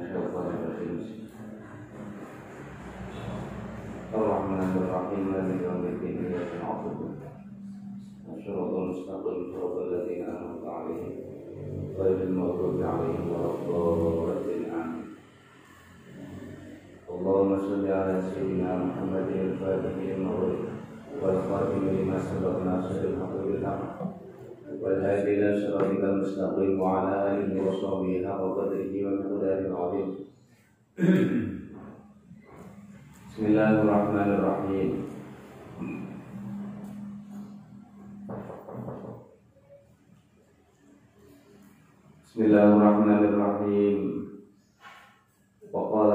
الشيطان الرجيم. الرحمن الرحيم. مالك يوم الدين. إياك نعبد. الصراط المستقيم. صراط الذين أنعمت عليهم. غير المغضوب عليهم ولا الضالين. آمين اللهم صل على سيدنا محمد الفاتح لما والخاتم لما سبق ناصر الحق والهادي الى صراطك المستقيم وعلى اله وصحبه حق قدره ومقداره العظيم بسم الله الرحمن الرحيم بسم الله الرحمن الرحيم وقال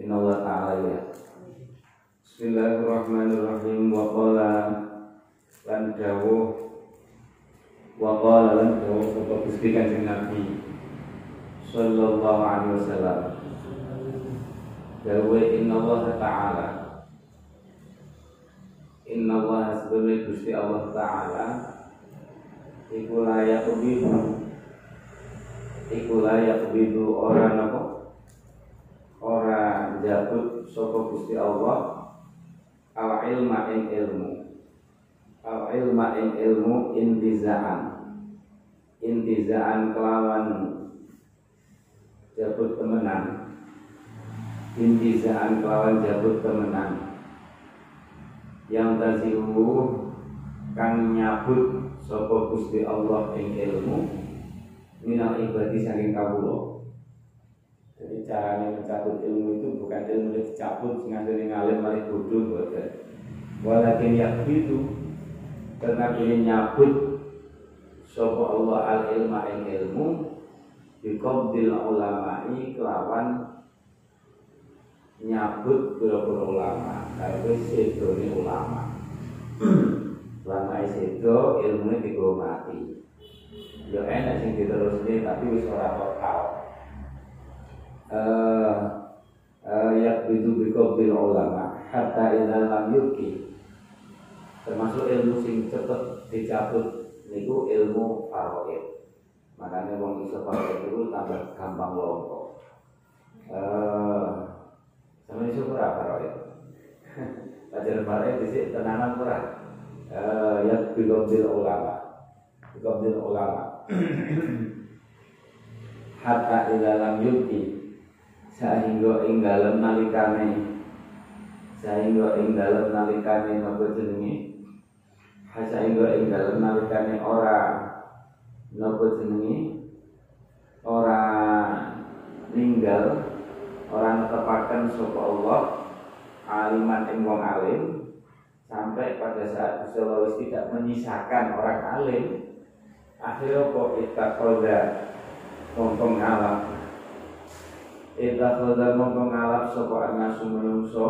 إن الله تعالى بسم الله الرحمن الرحيم وقال lan dawuh wa qala lan dawuh sapa Gusti Kanjeng Nabi sallallahu alaihi wasallam. Dawuh inna Allah taala. Inna Allah sebenarnya Gusti Allah taala iku layak bidu iku layak bidu ora napa ora jabut sapa Gusti Allah. Al ilma ing ilmu al ilma ing ilmu intizaan? Intizaan kelawan jabut temenan. Intizaan kelawan jabut temenan. Yang tazihu kang nyabut sapa Gusti Allah ing ilmu minal ibadi saking kawula. Jadi caranya mencabut ilmu itu bukan ilmu dicabut sehingga dari ngalim malah bodoh bodoh walakin yakbitu karena ini nyabut Sopo Allah al ilma ing ilmu Biqabdil ulama'i kelawan Nyabut pura-pura ulama. Kalau sedo ini ulama. Ulama sedo ilmunya digomati Ya enak sing diterusnya tapi wis ora total. Eh uh, yak bidu biqabdil ulama hatta idza lam termasuk ilmu sing cepet dicabut niku ilmu faraid. Makanya wong iso faraid itu tambah gampang lompo eh sama iso ora faraid? Pelajaran faraid dhisik tenanan ora? Eh ya biqabdil ulama. Biqabdil ulama. Hatta ila lam yuki sehingga ing dalem nalikane. Sehingga ing dalem nalikane napa jenenge sehingga ing dalem nalikane ora. Napa jenenge ora ninggal ora netepaken sapa Allah aliman ing alim sampai pada saat Gusti tidak menyisakan orang alim akhirnya kok ittakhadha mongko ngalap. Ittakhadha mongko ngalap sapa anasu menungso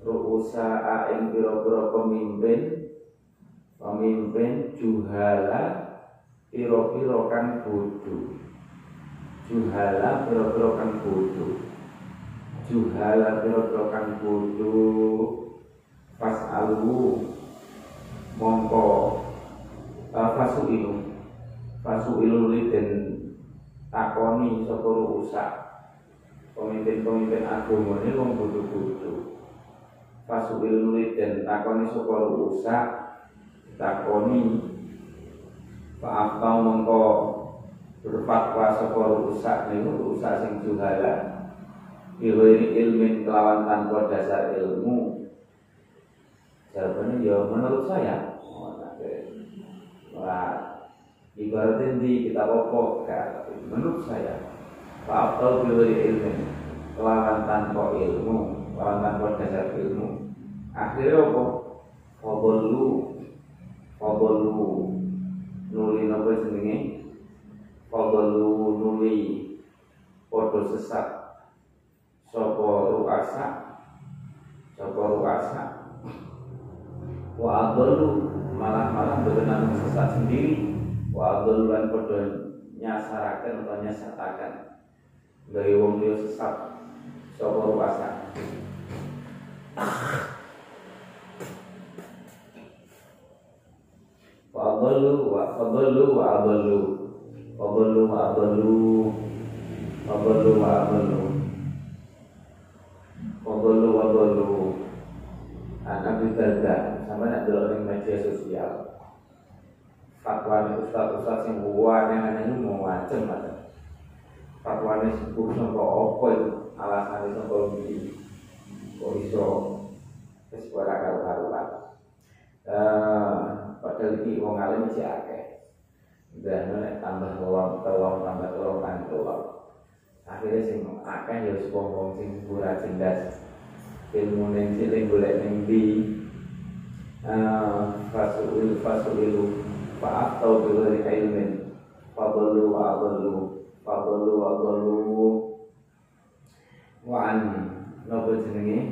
ruusa ing pira-pira pemimpin pemimpin juhala piro-piro kan bodoh juhala piro-piro kan bodoh juhala piro-piro kan bodoh pas alu. Mongko. Uh, fasu ilu. Fasu ilu takoni sapa ruusa pemimpin-pemimpin agama ini wong bodoh-bodoh fasu ilu liden takoni sapa ruusa takoni. Aftau mengko berfatwa sapa rusak niku rusak sing juhala. Ilmi ilmin kelawan tanpa dasar ilmu. Jawabannya ya menurut saya. Wah Ibaratnya di kita pokok Menurut saya Pak Aftau bilai ilmin Kelawan tanpa ilmu Kelawan tanpa dasar ilmu. Akhirnya apa? Fabolu Fabolu nuli napa jenenge? Fadalu nuli padha sesat sapa ruasa sapa ruasa wa adallu malah-malah berenang sesat sendiri. Wa adallu lan padha nyasaraken atau nyasataken. Dari wong liya sesat sapa ruasa Fadlu wa fadlu wa adallu. Fadlu wa adallu. Wabalu wa abalu Wabalu wa abalu Anak Darda Sama nak di media sosial. Fatwa ustaz-ustaz yang ini mau macam macam Fatwa ini sepuh sampai apa itu? Alasannya sampai begini Kok iso? Kesuara karu-karuan Padahal ini orang alim si akeh. Dan tambah tolong, tolong, tambah tolong, tambah tolong akhirnya sing akeh ya wong wong sing ora cerdas ilmu ning cilik golek ning ndi? Fasul fasul fa atau bi ilmin. Fadlu wa adlu fadlu wa adlu wa an nopo jenenge?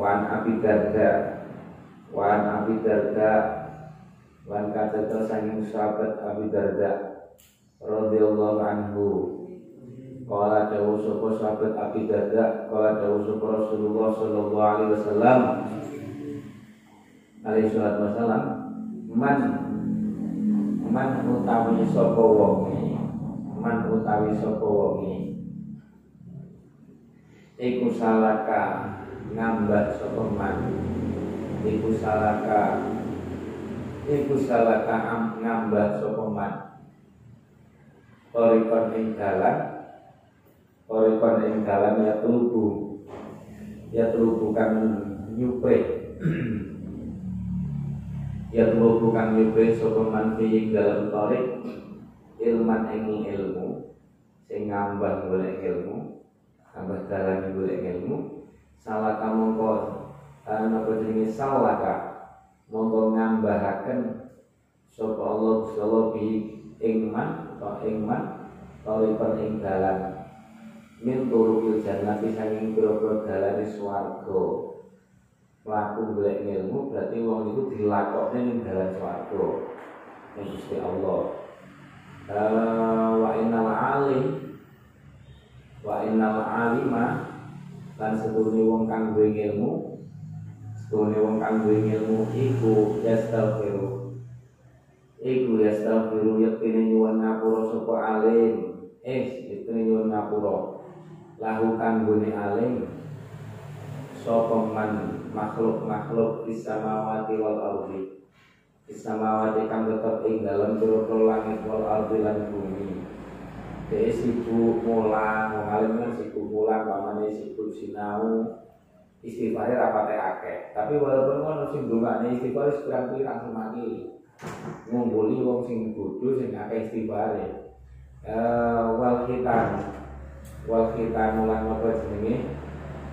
Wa an abi darda. Wa abi darda Wan kata sanging sahabat Abi Darda radhiyallahu anhu Kala dawu sapa sahabat Abi Darda, kala dawu sapa Rasulullah sallallahu alaihi wasallam. Alaihi salatu wasallam, man man utawi sapa wonge, man utawi sapa wonge. Iku salaka ngambah sapa man. Iku salaka Iku salaka ngambah sapa man. Torikon ing dalan. Orikon ing dalam ya telubu Ya telubu kan nyupe. Ya telubu kan nyupe Sopeman fi dalam torik? Ilman ing ilmu. Sing ngambah boleh ilmu. Ngambah dalam boleh ilmu. Salah kamu kok Apa jenis salah kak Monggo ngambahaken Sopo Allah Sopo bi ingman Atau ingman Torikon ing dalam min turukil jannati saking pira-pira dalane swarga. Mlaku golek ilmu berarti wong itu dilakokne ning dalan swarga. Ning Gusti Allah. Uh, wa innal alim wa innal alima lan sedune wong kang duwe ilmu sedune wong kang duwe ilmu iku yastaghfiru iku yastaghfiru yektine nyuwun ngapura sapa alim. Eh yektine nyuwun ngapura. Lahu kanggone alim sapa man? Makhluk-makhluk di samawati wal ardi. Di samawati kang tetep ing dalem pira langit wal ardi lan bumi. Dia sibuk mulang, wong kan sibuk mulang, pamane sibuk sinau, istighfarnya rapate akeh. Tapi walaupun kan sing ndongakne istighfar pirang-pirang semati. Ngumpuli wong sing bodho sing akeh istighfare. Eh wal hitam wal khitan lan apa jenenge?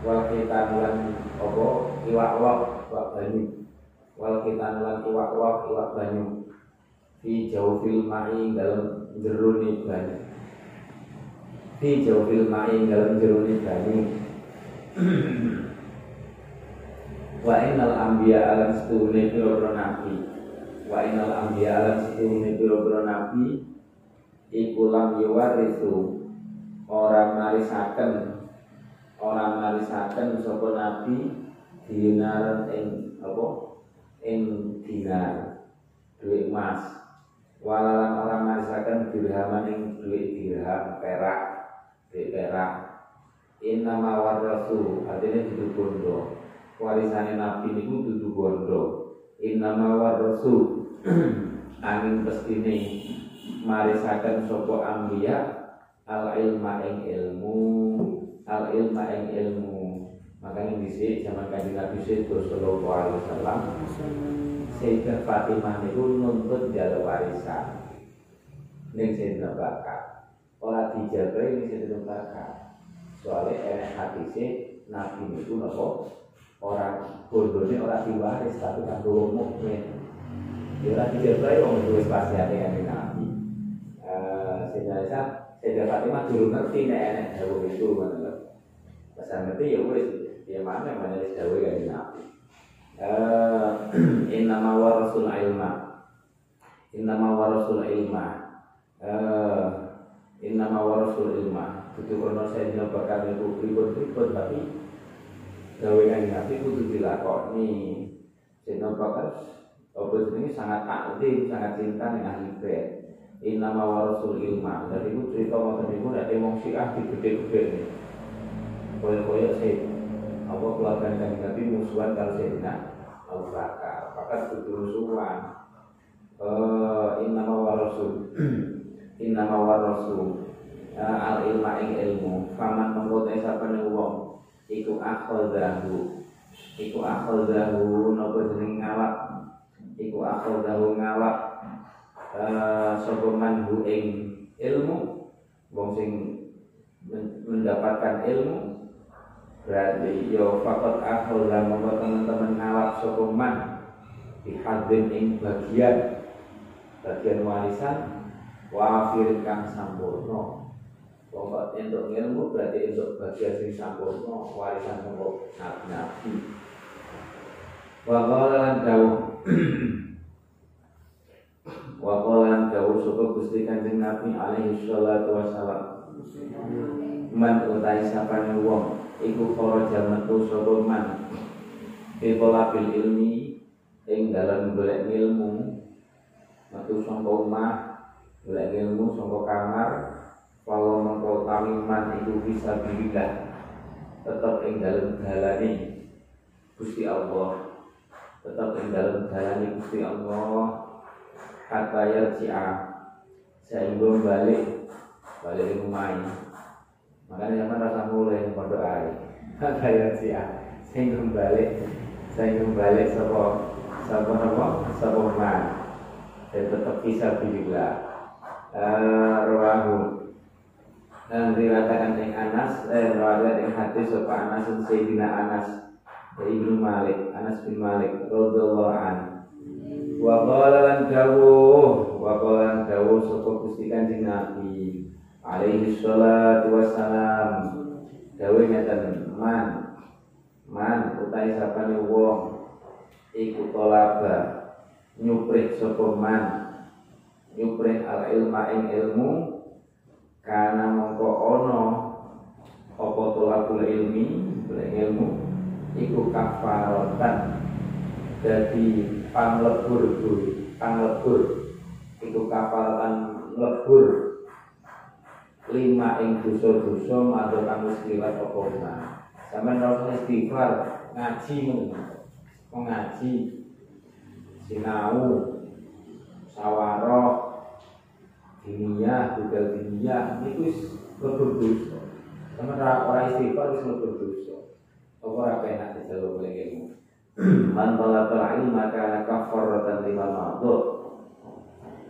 Wal khitan lan apa? Iwak wak iwak banyu. Wal khitan lan iwak wak iwak banyu. Fi jawfil ma'i dalam jeruni banyu. Fi jawfil ma'i dalam jeruni banyu wa innal anbiya alam setune pira nabi. Wa innal anbiya alam setune pira nabi iku lam yuwarisu. Orang marisaken orang marisaken sapa nabi dinar ing apa? Ing dinar duit emas. Walalan orang marisaken dirhaman ing duit dirham perak duit perak. Innama warasu artinya duduk bondo warisannya nabi niku duduk bondo. Innama warasu angin pestine marisaken sopo ambia al ilma ing ilmu al ilma ing ilmu. Makanya di sini zaman kaji Nabi Sallallahu Alaihi Wasallam. Fatimah itu nuntut jalur warisan. Neng Sayyidina Bakar. Orang dijabai ini Sayyidina Bakar. Soalnya enak hati sih Nabi itu nopo Orang bodohnya orang diwaris Tapi kan dulu mukmin Ya orang dijabai Orang itu pasti hati dengan Nabi Sayyidina Sayyidah Fatimah dulu ngerti nek enek dawuh itu lho. Pas ngerti ya wis ya mana mana wis dawuh ya Nabi. Eh inna ma warasul ilma. Inna ma warasul ilma. Eh inna ma warasul ilma. Itu kono saya bakal itu ribut-ribut tapi gawe Nabi kudu dilakoni. Sehingga bakal apa ini sangat takdim, sangat cinta dengan ahli bait. Inama warasul ilma. Jadi itu cerita ngoten niku nek wong Syiah digede-gede nih. Koyo-koyo sih apa keluarga kanjeng Nabi musuhan kalau Sayyidina Abu Bakar. Bahkan kudu musuhan. Eh inama warasul. Inama warasul. Al ilma ing ilmu. Faman mengkote sapane wong iku akhadahu. Iku akhadahu napa jeneng ngalap. Iku akhadahu ngalap uh, sapa manhu ing ilmu wong sing mendapatkan ilmu berarti yo fakot akhul dan membuat teman-teman ngalap sapa man dihadin ing bagian bagian warisan wafir kang sampurno pokok untuk ilmu berarti untuk bagian sing sampurno warisan untuk nabi-nabi wa qala dawuh. Wa qala dawuh sapa Gusti Kanjeng Nabi alaihi salatu wassalam. Man utai sapane wong iku kharaja metu sapa man. Fi talabil ilmi ing dalam golek ilmu. Metu saka omah golek ilmu saka kamar kalau mengkau tamiman itu bisa bililah tetap ing dalam dalane Gusti Allah. Tetap ing dalam dalane Gusti Allah. Kata yarji'a. Sehingga balik balik rumah makanya zaman rasa mulai pondok air. Kata yarji'a. Sehingga balik sehingga balik sapa sapa apa? Sapa man. Dan tetap bisa billah uh, rawahu dan dikatakan yang Anas eh riwayat yang hadis sapa Anas Sayyidina Anas Ibnu Malik Anas bin Malik radhiyallahu anhu wa qala lan dawuh wa qala lan dawuh sapa Gusti Kanjeng Nabi alaihi salatu wassalam. Dawuh ngeten man man utai sapane wong iku tolaba nyuprik sapa man nyuprik al ilma ing ilmu karena mongko ono apa tolabul ilmi ilmu iku kafaratan jadi panglebur panglebur. Itu kafaratan lebur lima ing dosa-dosa madha kang wis liwat apa omah sampean ora istighfar ngaji mengaji sinau sawaro dunia budal dunia itu lebur dosa. Sampean ora istighfar wis lebur dosa. Apa ora penak dijaluk oleh ilmu. Man talabal ilma kana kafaratan lima madhur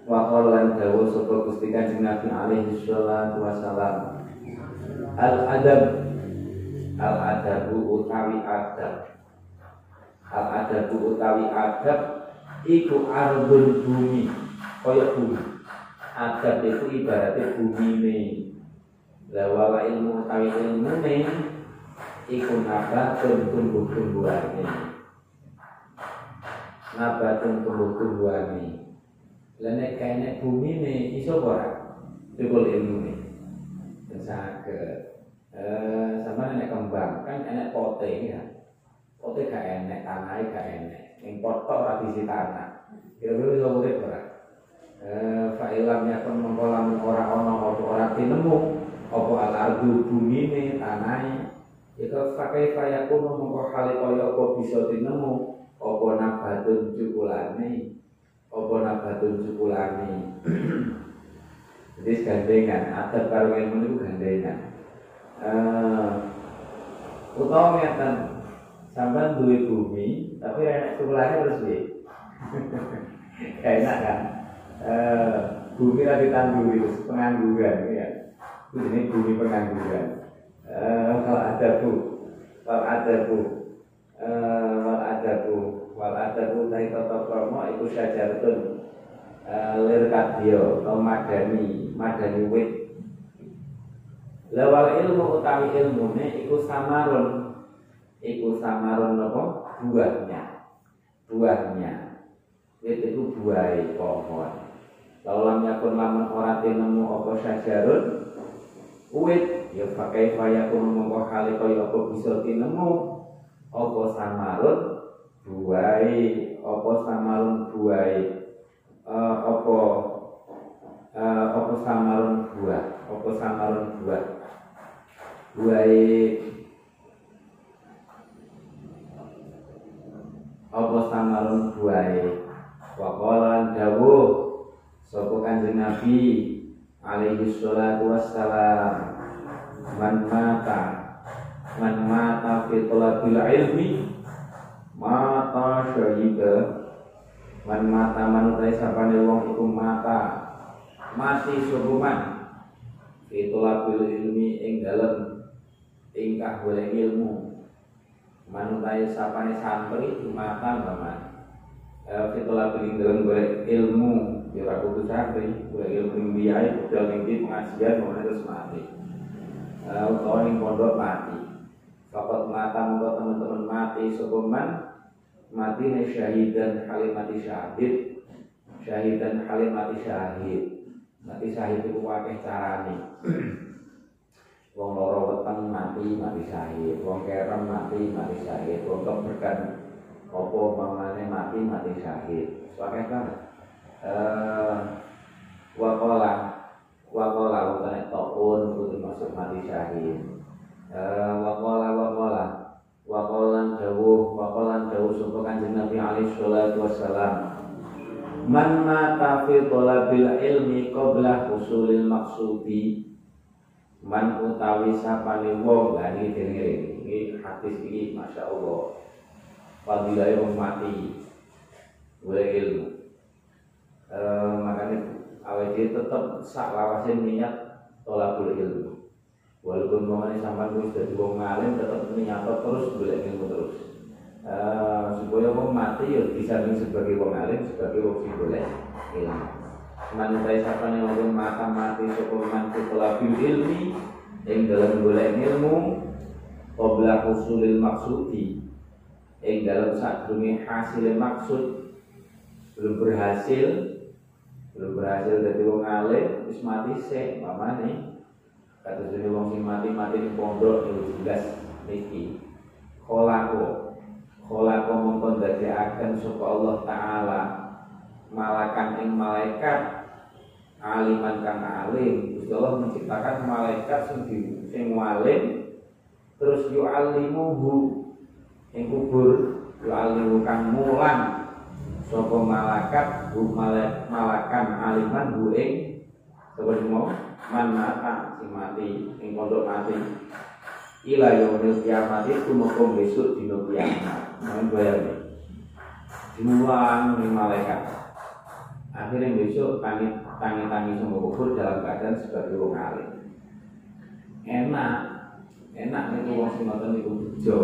wa qala dawu sapa Gusti Kanjeng Nabi alaihi salatu wasalam al adab al adabu utawi adab. Al adabu utawi adab iku ardul bumi kaya bumi adab itu ibaratnya bumi ini. Lawala ilmu utawi ilmu ini iku nabatun tumbuh-tumbuhane nabatun tumbuh-tumbuhane lah nek kene bumi ne iso ora? Cukul ilmu ne saged. Eh sama nek kembang kan enek pote ya. Pote gak enek tanah gak enek ning pot tok ora diisi tanah. Kira-kira iso urip eh fa ilam yakun mongko lamun ora ana apa ora tinemu apa al ardu bumi ne tanahe itu pakai fayakun mongko hale kaya apa bisa tinemu apa nabatun cukulane apa nabatun cukulane. Jadi gandengan ada karo ilmu itu gandengan. Uh, utawa ngeten sampean duwe bumi tapi enak cukulane terus piye? Enak kan uh, bumi lagi ditanduri pengangguran ya. Itu ini bumi pengangguran. Uh, kalau ada bu kalau ada bu wal adabu wal dari tata krama iku syajaratun. Uh, lir kadya atau madani madani wit. Lawal ilmu utawi ilmune iku samarun. Iku samarun apa? Buahnya. Buahnya. Itu buah pohon laulam yakun lamun ora tinemu apa syajarun wit ya pakai fayakun mongko hale kaya apa bisa tinemu apa samarun buai apa samarun buai uh, apa uh, apa samarun buah apa samarun buah. Buah apa samarun buah waqalan dawuh sapa kanjeng Nabi alaihi salatu wassalam man mata man mata fi talabil ilmi mata syahida man mata manutai sapane wong iku mata mati subuman fi talabil ilmi ing dalem ingkah golek ilmu. Manutai sapane santri mata baman fi talabil ing dalem golek ilmu ora kudu santri golek ilmu biaya budal ning pengajian mau terus mati. Uh, utawa ning pondok mati. Fakat mata mongko teman-teman mati sokoman mati nih syahidan halim mati syahid. Syahidan halim mati syahid. Mati syahid itu wakil carane. Wong loro weteng mati mati syahid. Wong kerem mati mati syahid. Wong keberkan opo mamane mati mati syahid. Wakil banget. eh wakola. Wakola bukan tokun itu masuk mati syahid. Eh, wakola wakola. Wakolan jauh wakolan jauh sumpah kanjeng Nabi alaihi salatu wassalam. Man mata fi talabil ilmi qabla husulil maksudi man utawi sapane wong ini dengerin ini hadis ini masya Allah. Fadilah wong mati. Boleh ilmu eh, makanya awet tetap sak lawasin niat tolakul ilmu. Walaupun mengenai sampai wis dadi wong ngalim tetap niat terus boleh ilmu terus. Uh, supaya wong mati ya bisa sebagai wong alim sebagai wong sing boleh ilmu. Manusia siapa yang wong mata mati sapa man tolakul ilmi yang dalam boleh ilmu qabla husulil maksudi yang dalam saat hasil maksud belum berhasil belum berhasil dari wong alim wis mati sik mamane. Kata jadi wong sing mati mati di pondok itu jelas niki. Kolako kolako mongkon akan supaya Allah Taala. Malakan ing malaikat aliman kang alim. Gusti Allah menciptakan malaikat sing di sing walim terus yu'allimuhu. Ing kubur yu'allimu kang mulan sapa malakat malak malakan aliman bu ing sapa mau? Man mata sing mati ing pondok mati. Ila yaumil kiamat itu mau besok dino kiamat. Main bayar nih. Dimulang nih malaikat. Akhirnya besok tangi tangi tangi semua kubur dalam keadaan sebagai wong alim. Enak. Enak nih wong sing ngoten niku bejo.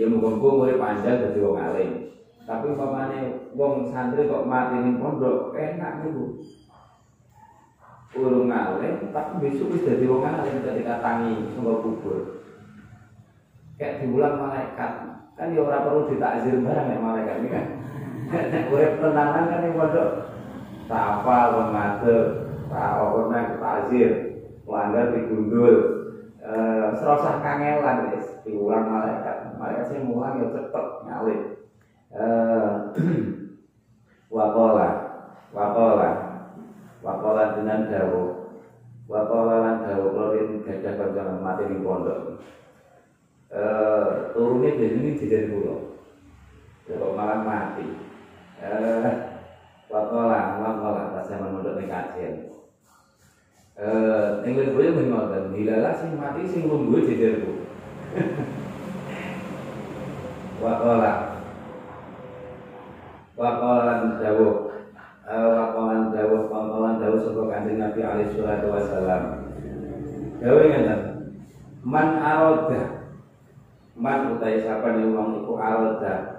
Ya muga-muga mulai panjang dadi wong alim tapi umpamane wong santri kok mati ning pondok enak niku. Urung ngalim tapi besok wis dadi wong alim ketika tangi sumber kubur. Kayak diulang malaikat. Kan ya ora perlu ditakzir barang ya malaikat ini kan. Nek urip tenanan kan ning pondok tak apa wong ngadeg, tak ora takzir, melanggar digundul. Eh, serasa kangelan wis diulang malaikat. Malaikat sing mulang ya cepet ngalim. Eh, wakola wakola wakola dengan dawo wakola lan dawo klorin gajah kancanan mati di pondok. Eh turunnya dari ini jadi pulau kalau malah mati. Eh wakola wakola pas zaman mondok ning kajian. Eh ning leboe mung ngoten dilala sing mati wakola Waqalan dawuh. Eh, Waqalan dawuh Waqalan dawuh Sebuah kanjeng Nabi alaihi salatu wassalam. Dawuh ngeten. Man aroda. Man utai sapa nih wong iku aroda.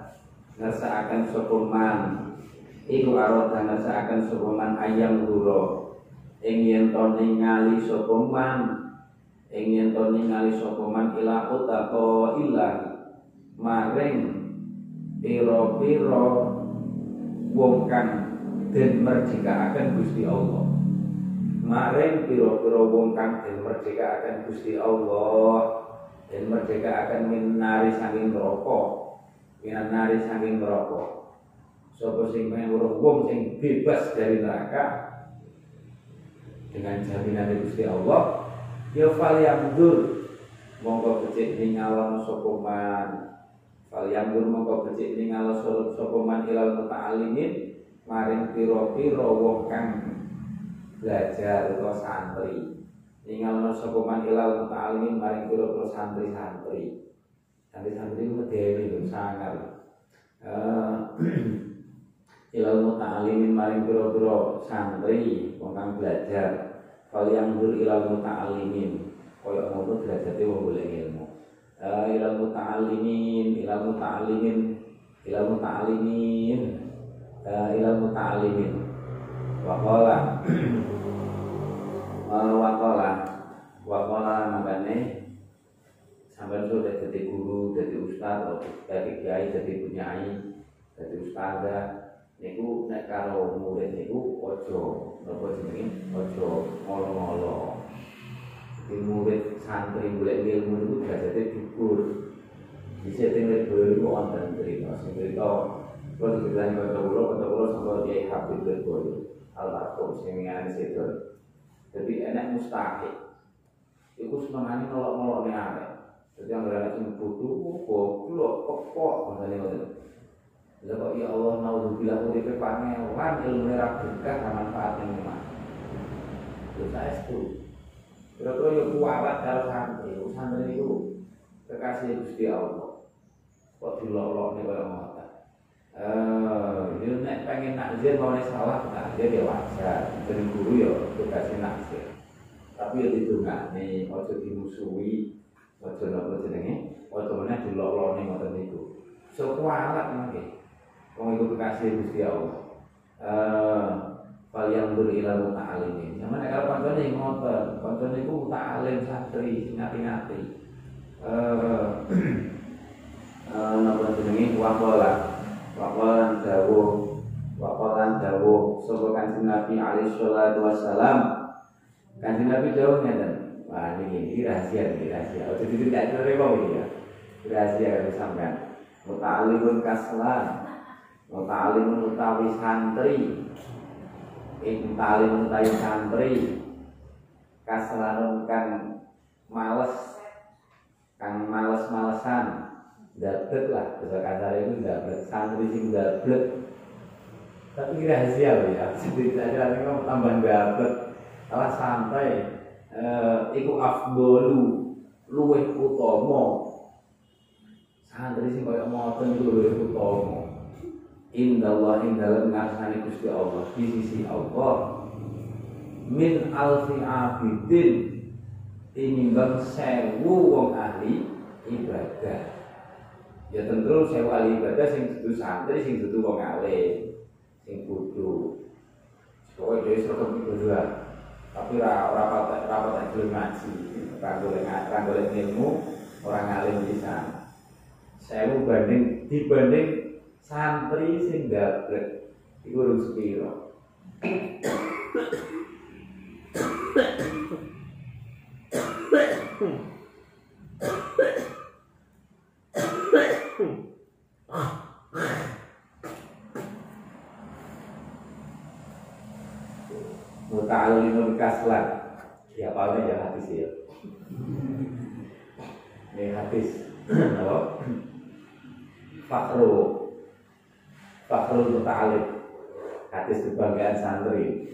Akan sokuman Iku aroda akan sokuman ayam duro Ing yen to ningali sokuman Ing yen to ningali sokuman ila utako ilah Maring piro-piro wong kang den merdekaaken Gusti Allah. Maring pira-pira wong kang den merdekaaken Gusti Allah, den merdekaaken minari saking neraka. Minari saking neraka. Sapa sing pengen wong sing bebas dari neraka dengan jaminan Gusti Allah ya fal yamdur monggo becik ningalon sapa man fal yamdur monggo becik ningalon sapa man ilal muta'allimin maring pira-pira wong kang belajar utawa santri. Ningalon sapa man ilal muta'allimin maring pira-pira santri-santri santri-santri itu medeni lho sangar. Uh, ilal muta'alimin maring pira-pira santri wong kang belajar. Fal yang dur ilal muta'alimin kaya ngono derajate wong golek ilmu ilal muta'alimin ilal muta'alimin ilal muta'alimin uh, ilal muta'alimin wa qala uh, wa qala wa qala makane sampai sudah jadi guru, jadi ustaz, jadi kiai, jadi punyai, jadi ustazah. Niku nek karo murid niku ojo, nopo jenenge? Ojo ngolo-ngolo. Jadi murid santri boleh ilmu niku derajate dhuwur. Bisa tinggal dulu kok wonten cerita, sing cerita kalau dibilang kata kula, kata kula sampai kiai Habib Berboyo, al-Marhum sing ngene sedo. Jadi enak mustahil. Iku semangatnya nolok-nolok nih aneh. Jadi yang berada di butuh, goblok, kok, makanya ngoten. Lha kok ya Allah naudzubillah uripe pangewan ilmu ra manfaatnya memang. Terus saya itu. Kira-kira yo kuwat karo santri, santri itu kekasih Gusti Allah. Kok dilolokne kaya ngoten. Eh, yo nek pengen nakzir mau salah nakzir ya wajar. Jadi guru yo kekasih nakzir. Tapi yo ditungakne, ojo dimusuhi, ojo napa jenenge, ojo meneh dilolokne ngoten niku. So kualat mangke. Wong iku kekasih Gusti Allah. Eh, fal yang berilal muta'alimin. Yang mana kalau kancane ngoten, kancane iku muta'alim santri sing ngati-ngati. Eh, eh napa jenenge waqala. Waqala dawuh waqala dawuh sapa kanjeng Nabi alaihi salatu wassalam. Kanjeng Nabi dawuh ngeten. Wah ini, ini rahasia, ini rahasia. Oh, jadi tidak ini ya. Rahasia kalau sampean. Muta'alimun kaslan Muta'alimun utawi santri Ing ta'alimun utawi santri Kaslanun kan males Kang males-malesan Dablet lah Bisa kasar itu dablet Santri sing dablet Tapi rahasia loh ya. Jadi saja ini tambah dablet Alah santai. Eh, Iku afdolu Luwih utomo Santri sing kaya moten itu luwih utomo Indallah ing dalam Allah. Di sisi Allah min alfi abidin tinimbang sewu wong ahli ibadah. Ya tentu sewu ahli ibadah sing dudu santri sing dudu wong alim sing kudu. Pokoknya dia serta berdua. Tapi rapat rapat tak belum ngaji. Ranggolen ranggolen ilmu orang alim bisa sewu banding dibanding santri sing dablek iku urung sepiro. Muta'alimun kaslan. Ya apa ya hadis ya. Ini hadis? Fakru Fakhrul Muta'alim Hadis kebanggaan santri.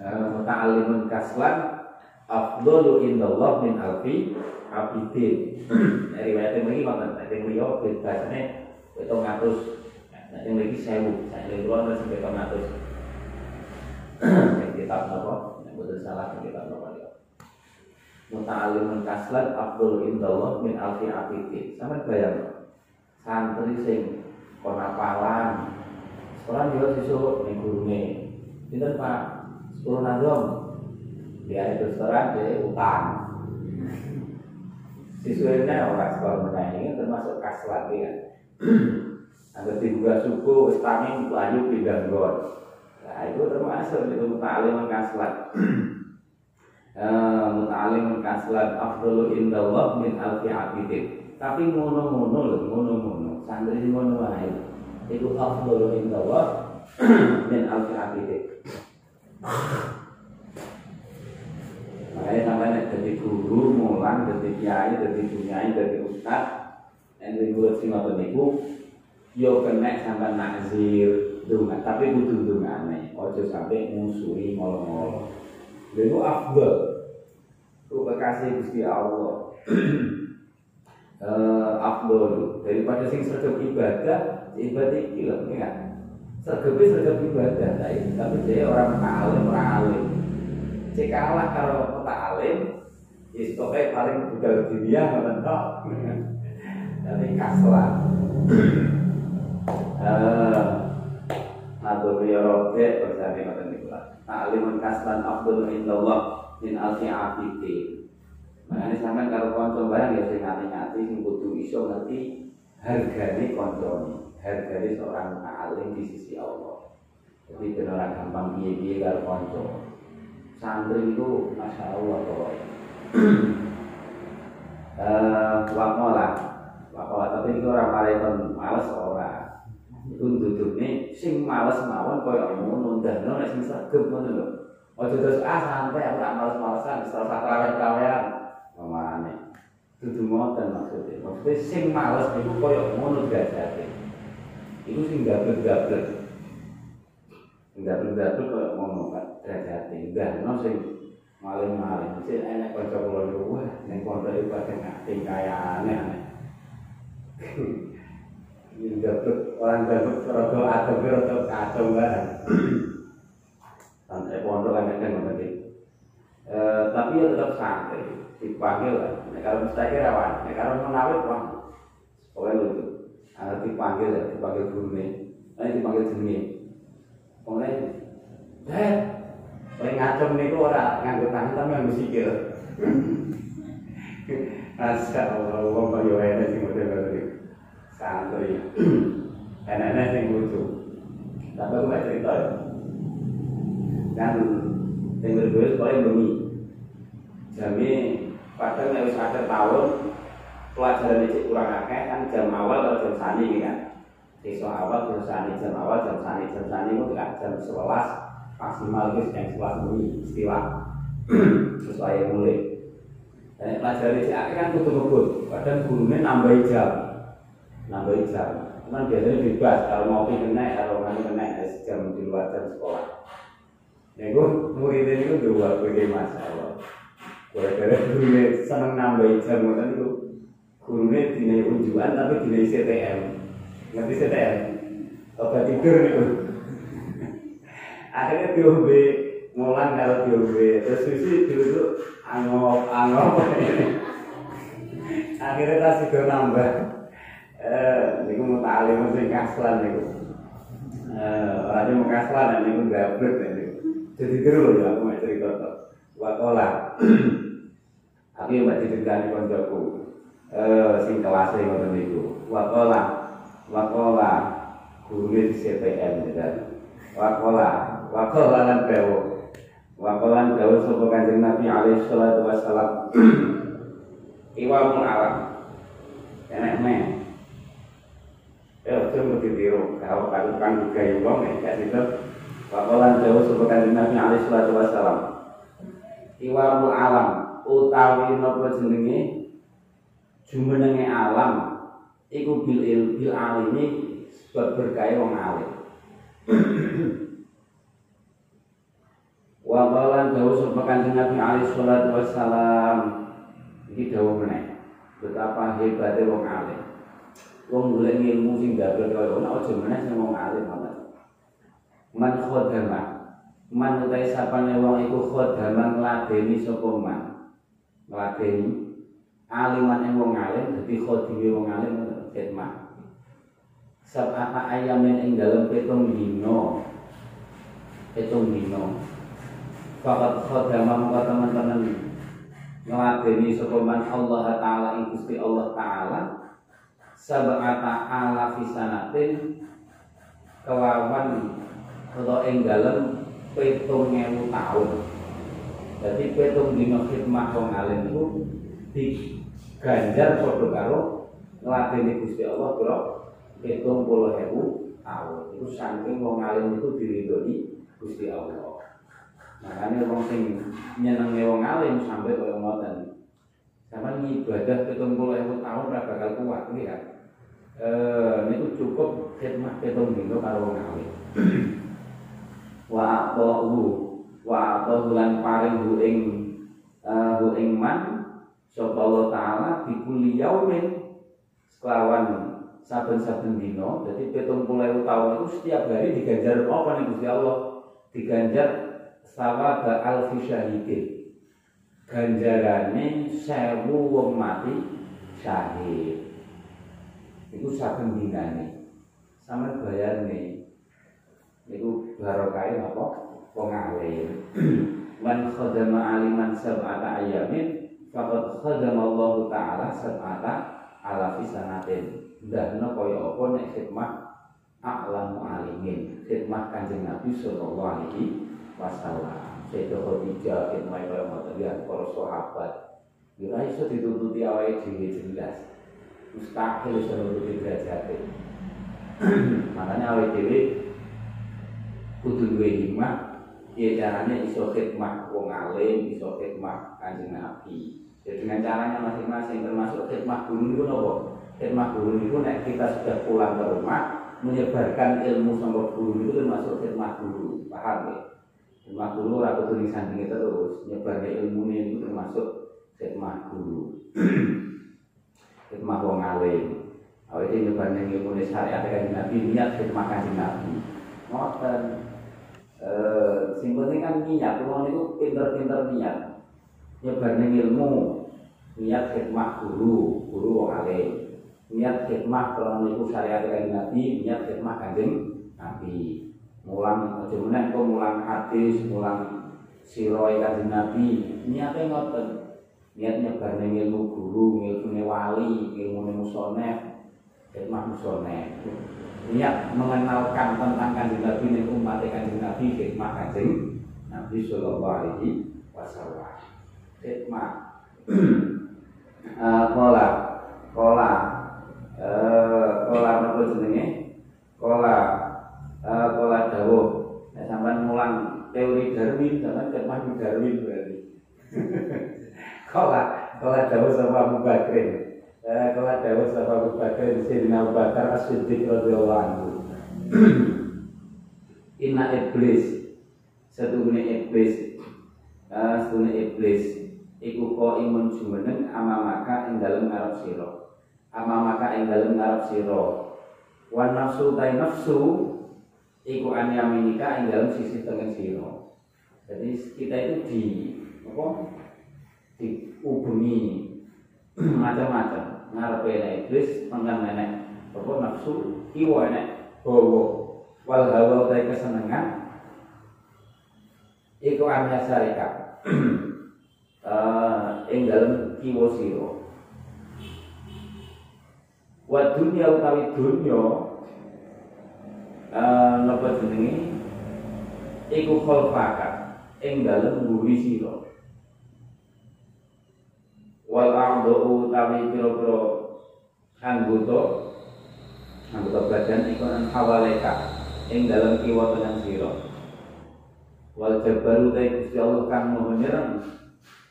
Nah, Muta'alimun kaslan Afdolu indallah min alfi abidin. Riwayat yang lagi Maka yang beliau Bahasanya Itu ngatus Yang lagi sewu. Saya lagi keluar Masih itu ngatus Yang kitab apa Yang betul salah Yang kitab dia Muta'alimun kaslan Afdolu indallah min alfi abidin. Sama bayang Santri sing kon apalan sekolah juga siswa ning gurune. Pinten Pak? 10 nandom di hari restoran di utang siswa ini orang sekolah menengah ini termasuk kas lagi kan Agar dibuka suku, istami layu pindah gon Nah itu termasuk itu muta'alim kaslat Muta'alim kaslat Afdulu indallah min alfi abidin Tapi ngono-ngono loh, ngono-ngono santri ngono wae iku afdhalu indallah min alfi abide Makanya sampai nek jadi guru, mulang, jadi kiai, jadi bunyai, jadi ustad, nek murid sing ngoten yo kena sampai nakzir dunga, tapi kudu dungane, ojo sampai musuhi molo-molo. Lha afdal. Ku bekasih Gusti Allah. eh afdal daripada sing sergap ibadah, ibadah iki lho, ya. Sergap sergap ibadah, tapi dia orang alim, orang alim. Cek kalah kalau kota alim, istoknya paling budal dunia ngoten tok. Tapi kaslah. Eh, Nabi ya roke bersama niku lah. Alimun kaslan afdal indallah min alfi abidi. Makanya sampean karo kanca barang ya sing ngati-ngati sing kudu iso ngerti hargane kancane, hargane seorang alim di sisi Allah. Jadi benar gampang piye-piye karo kanca. Santri itu masya Allah pokoknya. Uh, wakola. Wakola tapi itu orang paling males orang itu duduknya sing males mawon kaya ngono ndahno nek sing sregep ngono lho. Aja terus ah sampai aku tak males-malesan setelah sak kelawen-kelawen mamane dudu ngoten maksudnya sing males itu kaya ngono derajate itu sing gablek-gablek Enggak-enggak kaya ngomong kan derajate. Enggak no sing maling-maling. Sing enek kanca kula niku wah ning pondok iki padha ngati kayane aneh. Ini dapat orang dapat rada atau rada kacau barang. Sampai pondok kan kan ngoten Eh tapi ya tetap santai dipanggil lah. Nek kalau mustahil rawan, nek kalau menawit wah pokoknya lucu. Ada dipanggil ya, dipanggil guru nih, nanti dipanggil jenenge. Mulai, eh, paling ngacem niku ora nganggo tangan tapi nganggo sikil. Masya Allah, kok yo enak sing model ngono Santai. Enak-enak sing lucu. Tapi aku gak cerita ya. Kan sing berbeda paling bengi. Jami padahal nek wis akhir tahun pelajaran iki kurang akeh kan jam awal atau jam sani kan. Besok awal jam sani jam awal jam sani jam sani itu kan jam sebelas maksimal itu jam sebelas bunyi istilah sesuai yang mulai. Dan pelajaran si akhir kan tutup ngebut, kadang gurunya nambah jam, nambah jam. Cuman biasanya bebas kalau mau kena, kalau nggak kena jam di luar jam sekolah. Ya gue muridnya itu dua berbagai masalah. Gara-gara gurunya seneng nambah jam, itu gurunya dinai unjuan tapi dinai CTM ngerti CTM obat tidur itu akhirnya diombe ngulang kalau diombe terus susi dulu angop angop. Akhirnya tas juga nambah. Eh niku mau talim sing kaslan niku. Eh orangnya mau kaslan niku gabrek niku. Jadi terus ya aku mau cerita tuh wakola tapi mbak diceritani koncoku. Eh sing kelas ngoten niku. Wakola. Wakola. Guru di CPM dan wakola. Wakola lan dawo wakola dawo sapa kanjeng Nabi alaihi salatu wassalam? Iwamul alam. Enek men Eh, itu mesti tiru. Kalau kalau kan juga yang wong ya, kayak gitu. Wakola dawo sapa kanjeng Nabi alaihi salatu alam utawi napa jenenge? Jumenenge alam iku bil il bil alimi sebab berkaya wong alim. Wa qalan dawu sapa kanjeng Nabi alaihi salatu wassalam. Iki dawu meneh. Betapa hebatnya wong alim. Wong golek ilmu sing gagal kaya ono aja meneh sing wong alim ngoten man khodama. Man utai sapane wong iku khodama ngladeni sapa man ngladeni aliman yang wong alim dadi khodime wong alim khidmat. Sab'ata ayamin ing dalam petung dino? Petung dino. Fakat khodama muka teman-teman ngeladeni sokoman Allah Ta'ala ing Allah Ta'ala sab'ata ala fisanatin kelawan atau ing dalam petung ngewu tahun jadi petung dino khidmat wong alim itu diganjar podo karo ngeladeni Gusti Allah puluh ribu tahun. Itu saking wong alim itu diridhoi Gusti Allah. Makanya wong sing nyenengi wong alim sampai kaya ngoten. Sama ibadah pitung puluh ewu tahun ora bakal kuat kan eh niku cukup khidmat pitung dino karo wong alim. Wa aqahu wa aqahu lan paring hu ing uh, ing man sapa Allah taala di kulli yaumin kelawan saben-saben dino pitung puluh tahun itu setiap hari diganjar apa nih Gusti Allah? Diganjar sawaba alfi syahidin. Ganjarane sewu wong mati syahid. Itu saben dinane. Sama bayar nih itu barokah apa wong alim. Man khadama aliman sab'ata ayamin faqad khadama Allah taala sab'ata ala fisanatin ndahno kaya apa nek khidmat a'lamu alimin khidmat kanjeng Nabi sallallahu alaihi wasallam. Sayyidah Khadijah khidmat kaya ngoten ya para sahabat. Ya iso ditututi awake dhewe jelas. Mustahil iso nututi derajat makanya awake dhewe kudu duwe hikmah ya caranya iso khidmat wong alim iso khidmat kanjeng Nabi. Ya dengan caranya masing-masing termasuk khidmat guru itu nopo khidmat guru itu nek kita sudah pulang ke rumah menyebarkan ilmu sama guru itu termasuk khidmat guru. Paham ya? Khidmat guru aku tulisan ini terus nyebarkan ilmu itu termasuk khidmat guru. Khidmat wong alim. Awal itu nyebarkan ilmu syariat kan nabi niat khidmat kan nabi. Ngoten. Eh sing penting kan niat wong itu pinter-pinter niat. Nyebarkan ilmu niat khidmat guru guru wong alim. Niat khidmah kalau niku syariat kanjeng Nabi niat khidmah kanjeng Nabi. Mulang aja meneh kok mulang hadis mulang siroi kanjeng Nabi. Niatnya ngoten. Niat nyebar ning ilmu guru ilmu wali ilmu musoneh khidmah musoneh niat mengenalkan tentang kanjeng Nabi ning umat kanjeng Nabi khidmah kanjeng Nabi sallallahu alaihi wasallam. Khidmah kola. Kola. Kola apa jenenge? Kola. Kola dawuh. Nek sampean mulang teori Darwin sampean ket maju Darwin berarti. Kola. Kola dawuh sapa Abu Bakar kola dawuh sapa Abu Bakar Sayyidina Abu Bakar As-Siddiq radhiyallahu anhu. Inna iblis setune iblis. Setune iblis. Iku kok imun jumeneng amamaka ing dalem ngarep sira. Amamaka ing dalem ngarep sira. Wan nafsu tai nafsu iku anyaminika ing dalem sisi tengen sira. Jadi kita itu di apa? Dihubungi macam-macam ngarepe iblis mengkan nenek apa nafsu kiwa nek bawa. Wal hawa tai kesenengan. Iku anya syarikat uh, ing dalem kiwa sira. Wa dunya utawi dunya eh napa jenenge iku ing dalem mburi sira wal a'dhu utawi pira-pira anggota anggota badan iku nang hawaleka ing dalem kiwa tenang sira. Wal jabaru ta Gusti Allah kang maha nyerang.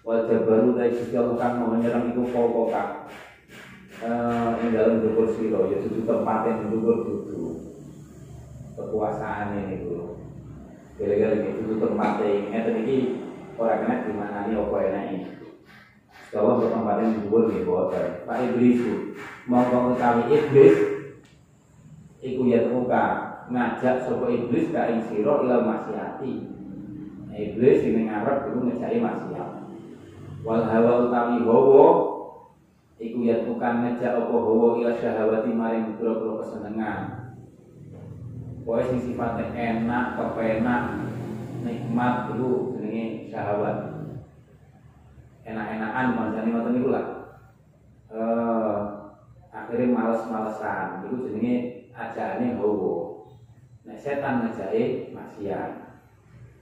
Wal jabaru ta Gusti Allah kang maha nyerang iku uh, ing dalam dhuwur sira ya dudu tempat yang dhuwur dudu. Kekuasaan ini dulu gara-gara ini dudu tempat yang ngeten iki ora kena dimanani apa enake. kalau untuk tempat yang dhuwur nggih boten Pak Iblis mau utawi iblis. Iku ya muka ngajak sapa iblis ka ing sira ila maksiati. Iblis ini ngarep iku ngejaki maksiat. Wal hawa utawi hawa iku ya bukan ngejak apa hawa ila syahawati maring pira-pira kesenengan. Sing sifatnya enak, kepenak, nikmat itu jenenge syahwat. Enak-enakan maksudnya ngoten niku lah. Eh akhirnya males-malesan itu jenenge ajakane hawa. Nek setan ngejake maksiat.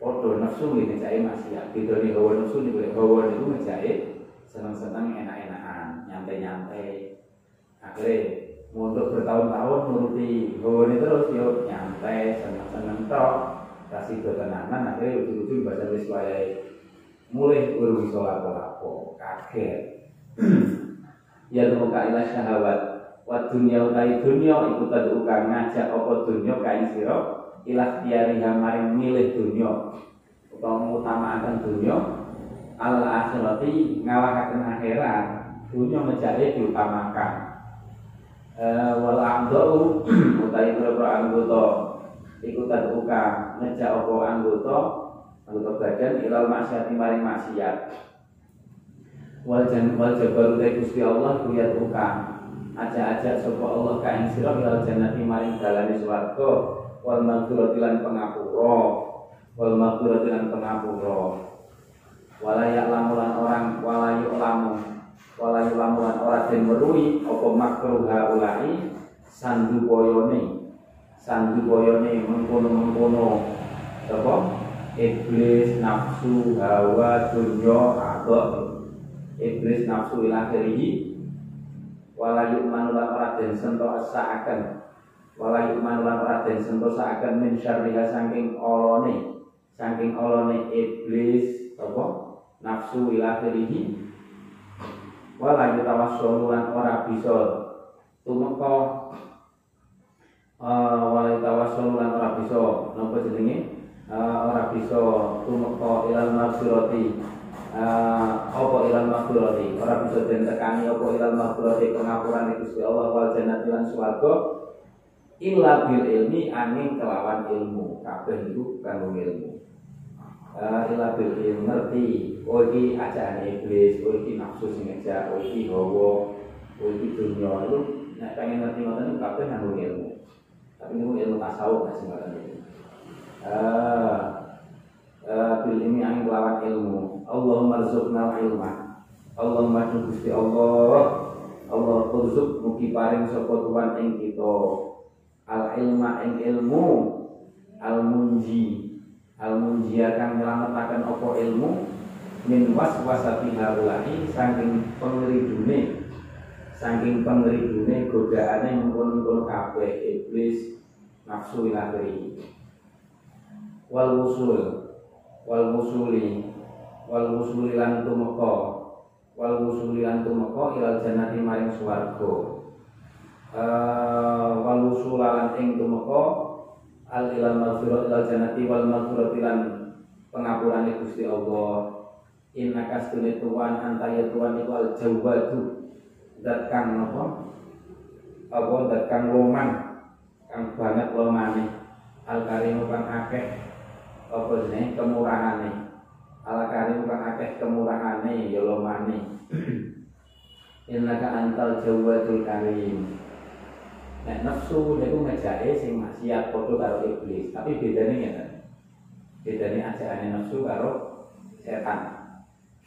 Padha nafsu nggih ngejake maksiat. Bedane hawa nafsu niku hawa niku ngejake seneng-seneng enak-enakan, nyantai-nyantai. Akhirnya untuk bertahun-tahun nuruti hawa ini terus yo nyantai, seneng-seneng tok. kasih ketenangan akhirnya ujung-ujung bahasa wis mulai urung iso lapo-lapo kaget. Ya muka ila syahawat wa dunya utai dunya iku tad'uka ngajak apa dunya kain sira ilah tiariha maring milih dunya. Utawa ngutamakan dunya. Al akhirati ngalahaken akhirat. Dunya menjadi diutamakan. Uh, wal amdau utai beberapa anggota. Iku tad'uka ngajak apa anggota anggota badan ilal maksiat maring maksiat. Wal jan wal jabaru Gusti Allah kuyat uka aja-aja sapa Allah ka ing ilal jannati maring dalane swarga. Wal maghfirati lan pangapura wal maghfirati lan pangapura wala ya'lamu lan orang wala yu'lamu wala yu'lamu lan ora den weruhi apa makruh haulai? Sandu boyone sandu boyone mengkono-mengkono. Sapa iblis nafsu hawa dunya adok iblis nafsu ila wala yu'manu lan ora den saaken wala yu'manu lan ora den saaken min syarriha saking olone. Saking olone iblis apa? Nafsu ila akhirih wala yutawassulu lan ora bisa tumeka uh, wala yutawassulu lan ora bisa. Napa jenenge ora bisa tumeka ilal maghfirati. Uh, apa ilal maghfirati? Ora bisa den apa ilal maghfirati pengapuran Gusti Allah wal jannati lan swarga illa bil ilmi angin kelawan ilmu. Kabeh itu kanggo ilmu. Uh, illa bil ilmi ngerti. Oh iki ajaan iblis oh nafsu sing ngejak oh hawa oh iki dunya. Itu nek pengen ngerti ngoten kabeh kanggo ilmu. Tapi ilmu ilmu tasawuf sing ngoten iki uh, uh, bil ilmi angin kelawan ilmu. Allahumma rizukna ilma. Allahumma Gusti Allah. Allah rizuk mugi paring sapa tuan ing kita. Al ilma ing ilmu. Al munji. Al munji akan menyelamatkan apa ilmu? Min waswasati haulai saking pengeridune. Saking pengeridune godaane mengkono-kono kabeh iblis nafsu ilahi wal wusul. Wal wusuli. Wal wusuli lan tumeka. Wal wusuli lan tumeka ilal jannati maring swarga. Uh, wal wusula lan ing tumeka al ilal maghfirah ilal jannati wal maghfirah lan pengapurane Gusti Allah. Inna kastune tuan antaya tuan itu al jawadu dat kang napa apa? Dat kang loman. Kang banget lomane al karim kang akeh apa jenenge kemurahane ala karim kang akeh kemurahane ya lomane innaka antal jawadul karim Nek nafsu niku ngejake sing maksiat padha karo iblis, tapi bedane ngeten. Bedane ajakane nafsu karo setan.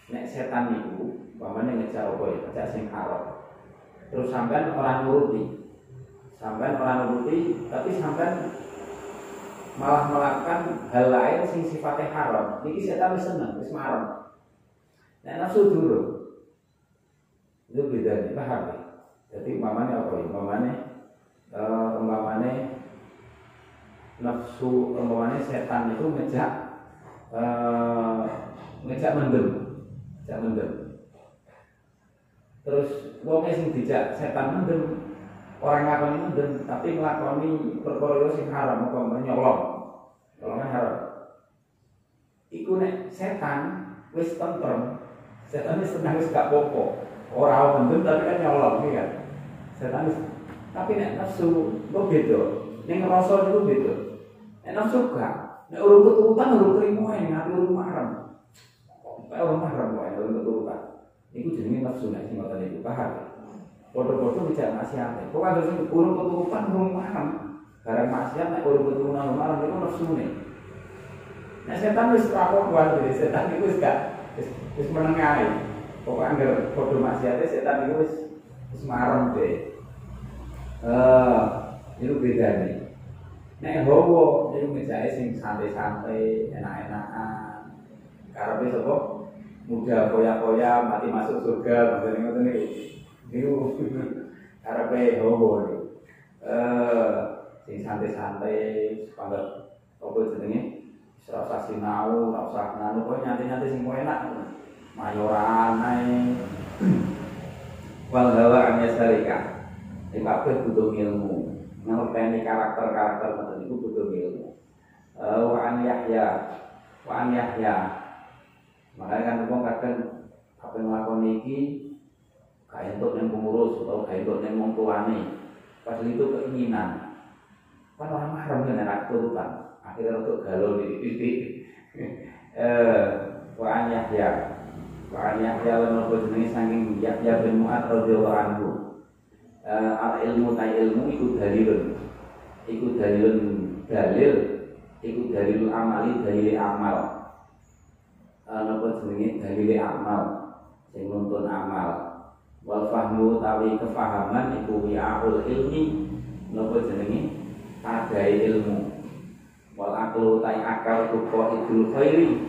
Nek setan niku pamane ngejak apa ya, ngejak sing haram. Terus sampean orang nuruti. Sampean orang nuruti, tapi sampean malah melakukan hal lain sing sifatnya haram. Ini setan wis seneng wis marem nek nafsu dulu itu beda nih paham ya? Jadi umpamanya apa ya? Umpamanya uh, umpamanya nafsu umpamanya setan itu ngejak uh, ngejak mendem. Ngejak mendem. Terus wongnya sing dijak setan mendem orang ngakoni mendem tapi nglakoni perkara sing haram apa nyolong. Nyolong haram. Iku nek setan wis tentrem setan wis tenang wis gak popo ora mendem tapi kan nyolong iki kan setan wis tapi nek nafsu kok beda? Ning ngrasa niku beda? Nek nafsu gak. Nek urung keturutan urung trimo ae ngati urung marem Kayak orang marem wae urung keturutan. Iku jenenge nafsu nek sing ngoten iku paham Foto-foto bisa maksiat. Pokoknya harus urung keturutan urung malam. Barang maksiat nek urung keturutan urung malam itu nafsu nih. Nah setan wis rapor kuat jadi setan itu wis gak wis menengahi. Pokoknya anggar foto maksiatnya setan itu wis wis marem deh. Eh, itu beda nih. Nek hawa itu ngejake sing santai-santai, enak-enakan. Karepe sapa? Muda koya-koya mati masuk surga, maksudnya ngoten niku. Niku karepe niku. Eh sing santai-santai sepangat apa jenenge? ora usah sinau ora usah nganu kok nyanti-nyanti sing enak. Mayoran ae. Wal hawa an yasalika iki kabeh butuh ilmu. Ngerteni karakter-karakter ngoten niku butuh ilmu. Uh, wa an yahya. Wa an yahya. Makanya kan wong kadang apa nglakoni iki gak entuk ning pengurus atau gak entuk ning wong tuane. Pas itu keinginan. Kan orang mahram kan anak turutan akhirnya untuk galau di titik. Eh wa an yahya wa an yahya lan apa jenenge saking yahya bin mu'ad radhiyallahu anhu. Uh, al ilmu ta ilmu iku dalilun. Iku dalilun dalil iku dalil amali dalil amal. Uh, napa jenenge dalil amal sing nuntun amal wal fahmu tawi kefahaman iku wi'aul ilmi. Napa jenenge? Adai ilmu. Wal aklu tai akal iku idul khairi.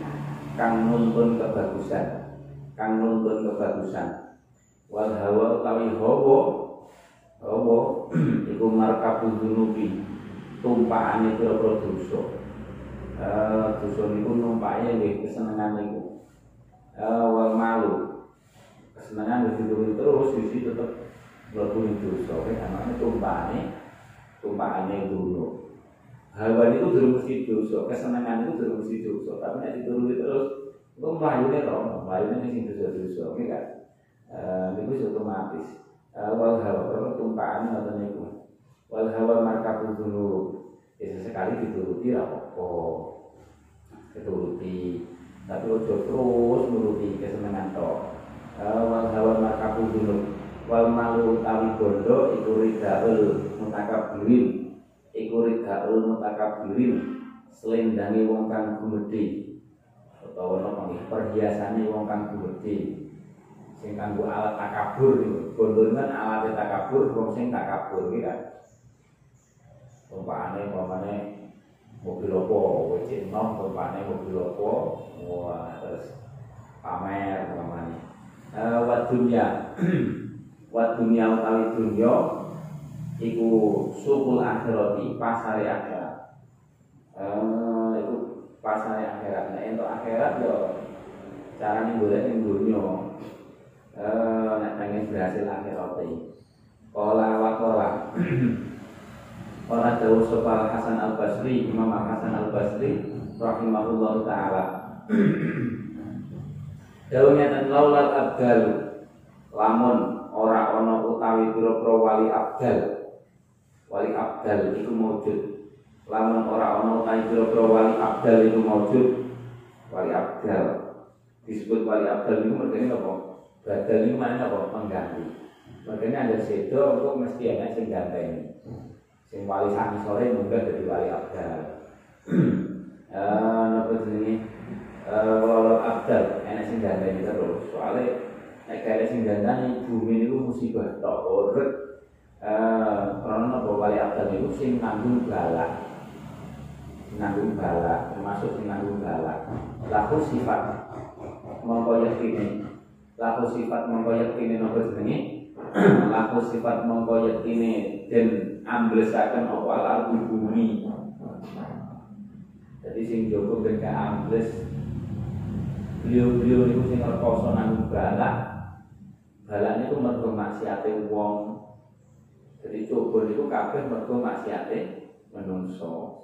Kang nuntun kebagusan. Kang nuntun kebagusan. Wal hawa utawi hawa. Apa iku markabul dunubi. Tumpakane pira-pira dosa. Eh dosa niku numpake nggih kesenengan eh wal malu kesenengan wis dituri terus sisi tetep mlebu dosa. Kan ana tumpakane tumpakane dulu. Hawa itu durung mesti dosa kesenengan itu durung mesti dosa. Tapi nek dituruni terus itu mlayune to? Mlayune sing dosa-dosa oke kan eh niku otomatis. Wal hawa kalau tumpaan atau niku. Wal hawa markabul dulu ya sesekali dituruti apa dituruti. Tapi ojo terus nuruti kesenangan to wal hawa markabul dulu wal malu tawi bondo iku ridaul mutakabirin iku ridaul mutakabirin selendangi wong kang gumedhe utawa napa perhiasane wong kang gumedhe sing kanggo alat takabur niku. Bondo kan alat takabur wong sing takabur iki kan. Umpamane umpamane mobil opo, wis nom umpamane mobil opo, wah terus pamer umpamane. Eh wa dunya. wa dunya utawi dunya iku sukul akhirati pasare akhirat. Eh iku pasare akhirat. Nek akhirat yo carane golek ning dunya eh nek pengen berhasil akhirat Kala wa kala Ora dawuh sapa Hasan Al Basri, Imam Hasan Al Basri rahimahullah taala. Dawuhnya dan laulal abdal lamun ora ana utawi pira-pira wali abdal. Wali abdal iku maujud. Lamun ora ana utawi pira-pira wali abdal iku maujud. Wali abdal disebut wali abdal itu mergane apa? Badal ini mana apa? Pengganti. Makanya ada sedo untuk mesti ada sing ganteng. Sing wali sami sore munggah jadi wali abdal. Eh napa jenenge? Eh wali abdal enak sing ganteng terus. Soalnya nek kaya sing ganteng bumi niku musibah tok urut. Karena napa wali abdal itu sing nanggung balak. Nanggung balak termasuk sing nanggung balak. Laku sifat mongko yakini laku sifat mongko yaktine napa jenenge laku sifat mongko yaktine den amblesaken apa alardu bumi jadi sing jogo ben ambles beliau-beliau itu sing rekoso nang balak balak itu mergo maksiate wong jadi coba itu kabeh mergo maksiate menungso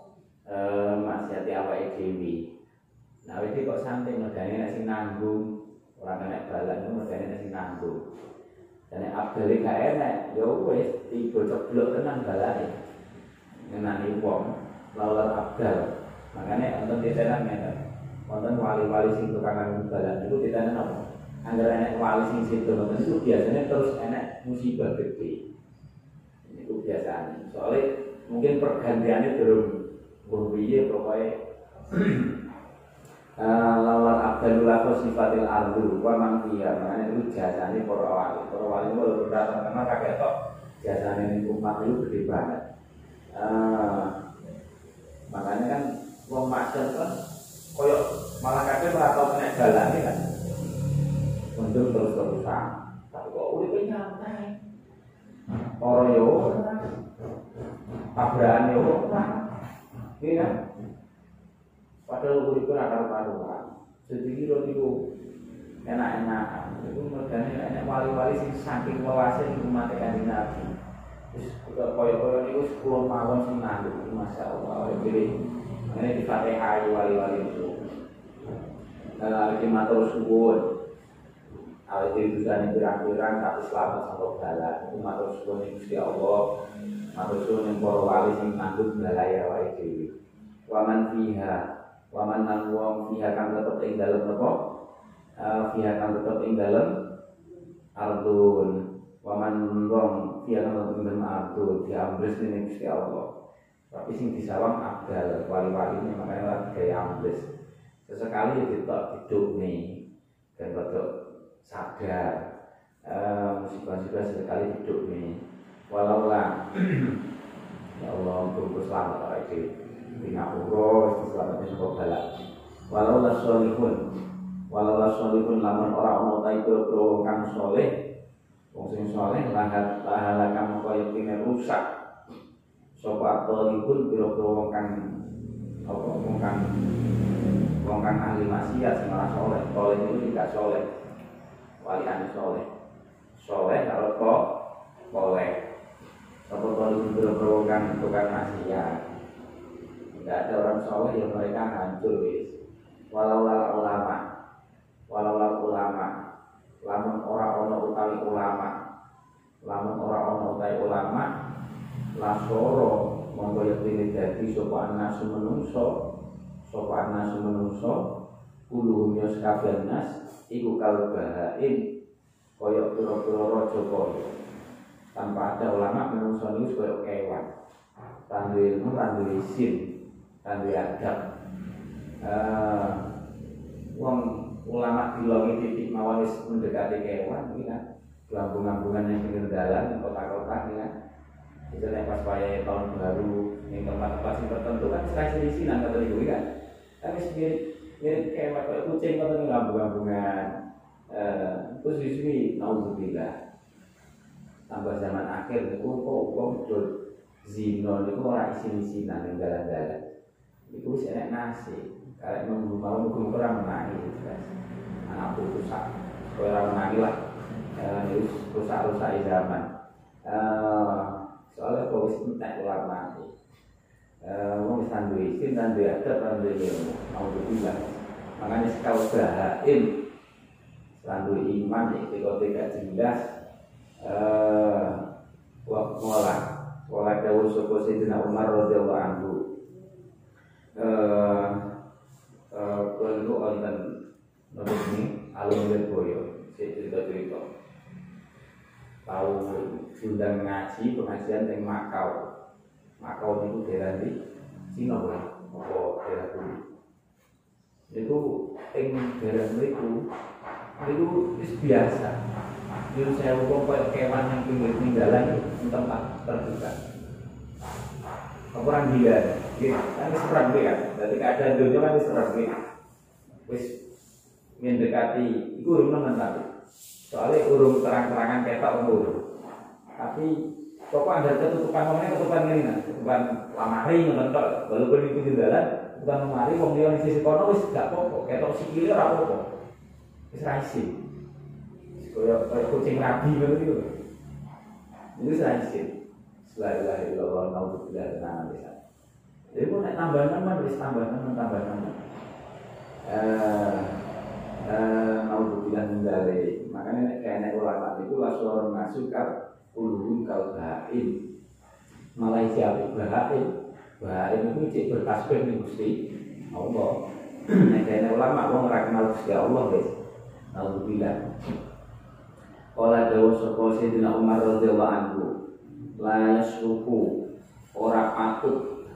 eh maksiate awake dhewe nah iki kok santai medane nek sing nanggung Orang kena balan itu mereka sing nanggung. Dan abdal gak enak, ya wes tiba ceblok tenang balane. Ngenani wong lawan abdal. Makanya untuk di sana ngene. Wonten wali-wali sing tukang nanggung balan itu kita apa? Angger enak wali sing situ nonton itu biasanya terus enak musibah gede. Itu biasanya. Soalnya mungkin pergantiannya belum berbiaya pokoknya Eh, lawal abdalul lafaz sifatil ardu wa man fiha makanya itu jasane para wali para wali itu kalau datang karena kakek tok jasane ini umat itu gede banget uh, makanya kan wong maksiat kan koyok malah kakek ora tau jalan kan. Untuk terus terusan tapi kok udah nyantai? Orang yo tabrakan yo iya kan? Padahal urip ora karo-karuan jadi kira niku enak-enakan. Itu mergane enak wali-wali sing saking welase niku mate kanjeng Nabi. Wis kaya-kaya niku 10 mawon sing nanduk masyaallah pilih ini di Fatihah wali-wali itu Nah, iki matur suwun. Awet diri pirang-pirang tapi selamat sampai dalan. Iku matur suwun Gusti Allah. Matur suwun ing para wali sing ngandut balaya wae dhewe. Waman fiha, waman nang wong fiha kang tetep ing dalem napa? Uh, fiha kang tetep ing dalem ardun. Waman wong fiha kang tetep ing dalem ardun dening Gusti Allah. Tapi sing disawang abdal wali-wali ini makanya lagi gaya ambles. Sesekali ya kita hidup nih dan betul sadar. Musibah-musibah sesekali hidup nih. Walau lah. Ya Allah untuk selamat Allah itu bina uro selamatnya sebuah balak. Walau lah solihun walau lah solihun lamun orang orang itu pro kang soleh wong sing soleh lahat lahala kang kaya rusak sapa atolihun pira-pira wong kang apa wong kang wong kang ahli maksiat sing soleh. Soleh itu tidak soleh. Wali ane soleh soleh kalau kok soleh sapa kalau itu kang tukang maksiat. Tidak ada orang soleh yang mereka hancur wis. Walau ulama. Walau ulama. Lamun ora ono utawi ulama. Lamun ora ono utawi ulama lasoro monggo yektine dadi sapa anasu menungso sapa nasu menungso kuluhum yos kabeh nas iku kal bahain kaya pira-pira raja kaya. Tanpa ada ulama menungso niku kaya kewan. Tandu ilmu tandu isin tandu adab. Uh, wong ulama dilongi titik mawon wis mendekati kewan iki kan lambung-lambungan yang pinggir dalan kota-kota ya misalnya pas wayai tahun baru yang tempat-tempat yang tertentu kan serai selisinan kata ibu kan. Tapi mirip mirip kayak kayak kucing atau nih lambung-lambungan. Terus di sini naudzubillah. Tambah zaman akhir itu kok kok betul zino itu orang isin isinan yang jalan-jalan itu sih enak nasi. Kalau memang mau mungkin kurang menangi anak rusak. Kurang menangi lah. Rusak-rusak zaman soalnya kau wis entek ulama wong wis duwe isin dan duwe ilmu mau bilang makanya sekal bahain duwe iman itu kau tidak jelas eh wa mola wala dawuh sapa Sayyidina Umar radhiyallahu anhu. Eh eh kulo wonten nopo ini alun boyo cerita-cerita tahu undang ngaji pengajian yang Makau Makau itu daerah di Cina lah, apa daerah bumi. Itu ing daerah itu itu biasa. Itu saya hukum kayak kewan yang pinggir tinggalan di tempat terbuka. Orang dia, kan wis perang kan. Jadi keadaan dunia kan wis Wis mendekati, itu nemen tapi. Soalnya urung terang-terangan ketok urung. Tapi Pokok ada ketutupan ngomongnya ketutupan ini nah, ketutupan lamari ngentok, walaupun itu jalan, ketutupan lamari, wong dia di sisi kono wis gak pokok, ketok sikile ora pokok, wis raisi, kaya kaya kucing nabi gitu, itu raisi. Selain ilallah naudzubillah tenan bisa. Jadi pun naik tambah nama, wis tambah nama, tambah nama. Eh, eh, naudzubillah min Makanya kayak ulama itu suara masuk ulun kal bahain Malaysia bahain. Bahain itu cek bertasbih nih gusti. Allah. Nah, ulama wong ora kenal Gusti Allah wis. Alhamdulillah. Kala dawa sapa Sayyidina Umar radhiyallahu anhu, la yasruku. Ora patut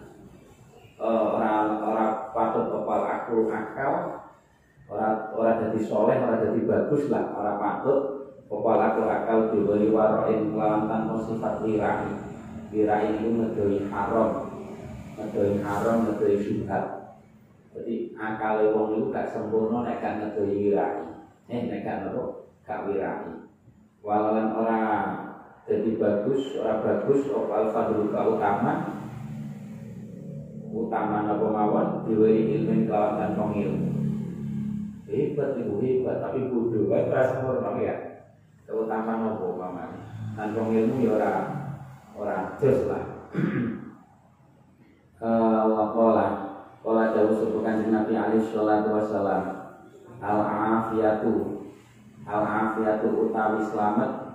uh, ora ora patut kepal aku akal ora ora jadi soleh ora jadi bagus lah ora patut. Kepala aku akal diberi waroin melawan tanpa sifat lirai Lirai itu ngedoi haram. Ngedoi haram, ngedoi syubhat. Jadi akal wong itu gak sempurna nek gak ngedoi wirai Eh nek gak nopo gak wirai Walaupun orang jadi bagus, orang bagus Opal fadul keutama utama? Apa mawon? Diwiri ilmu kelawan tanpa ilmu hebat itu hebat. Tapi bodoh. Kan rasa sempurna ya? Terutama nopo mama tanpa ilmu ya ora ora jos lah wakola kola jauh sebukan Nabi Ali Shallallahu Wasallam al afiyatu al afiyatu utawi selamat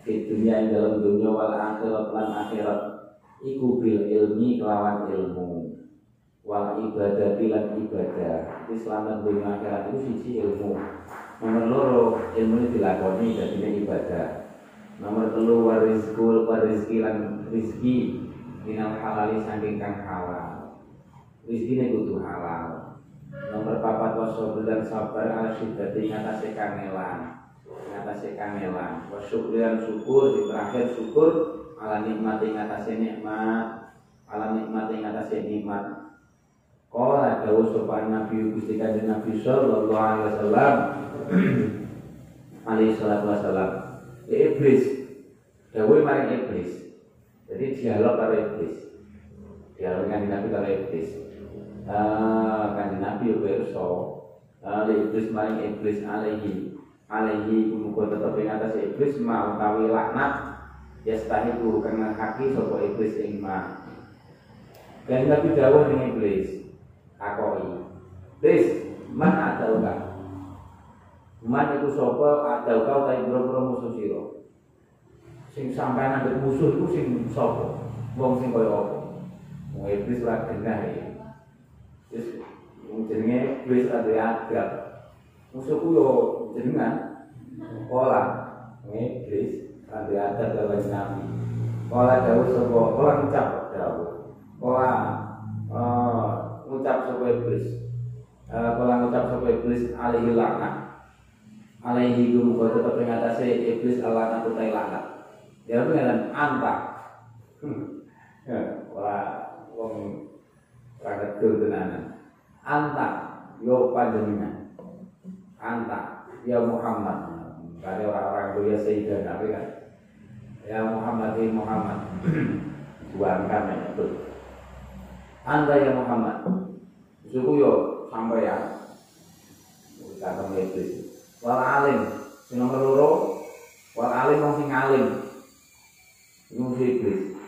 di dunia yang dalam dunia wal akhirat lan akhirat. Iku bil ilmi kelawan ilmu wal ibadah lan ibadah. Itu selamat dunia akhirat itu sisi ilmu. Nomor loro ilmu ini dilakoni jadi ibadah. Nomor telu warizkul warizki lan rizki minal halali saking kang halal. Rizki ini kudu halal. Nomor papat wasobul dan sabar ala syuddati ngatasi kangelan. Ngatasi kangelan. Wasyukrian syukur di terakhir syukur ala nikmat ngatasi nikmat. Ala nikmat ngatasi nikmat Kala dawuh sopan Nabi Gusti Kanjeng Nabi sallallahu alaihi wasallam alaihi salatu wasallam iblis. Dawuh maring iblis. Jadi dialog karo iblis. Dialog kan Nabi karo iblis. Ah kan Nabi pirsa uh, iblis maring iblis alaihi. Alaihi muga tetep ing atas iblis ma utawi laknat. Yastahiku kang haki sapa iblis ing ma. Kan Nabi dawuh ning iblis akoi Des, man ada uga Man itu sopo ada uga utai bro-bro musuh siro Sing sampai nanti musuh itu sing sopo Wong sing kaya apa? Mau iblis lah genah ya Terus jenenge iblis ada adab. Musuhku yo jenengan Pola. Iblis ada adab dalam nabi. Pola jauh sopo Pola ngucap jauh Pola ngucap sapa iblis? Uh, kala ngucap sapa iblis alaihi laknat. Alaihi gum tetep ing atase iblis laknat utai laknat. Ya pengen anta. Ya ora wong ora ketul tenanan. Anta yo panjenengan. Anta ya Muhammad. Kali orang-orang itu ya Sayyidah Nabi kan. Ya Muhammad ya Muhammad. Tuhan kami betul anda ya Muhammad suku yo sampai ya kata iblis wal alim sing nomor loro wal alim wong sing alim. Iku iblis.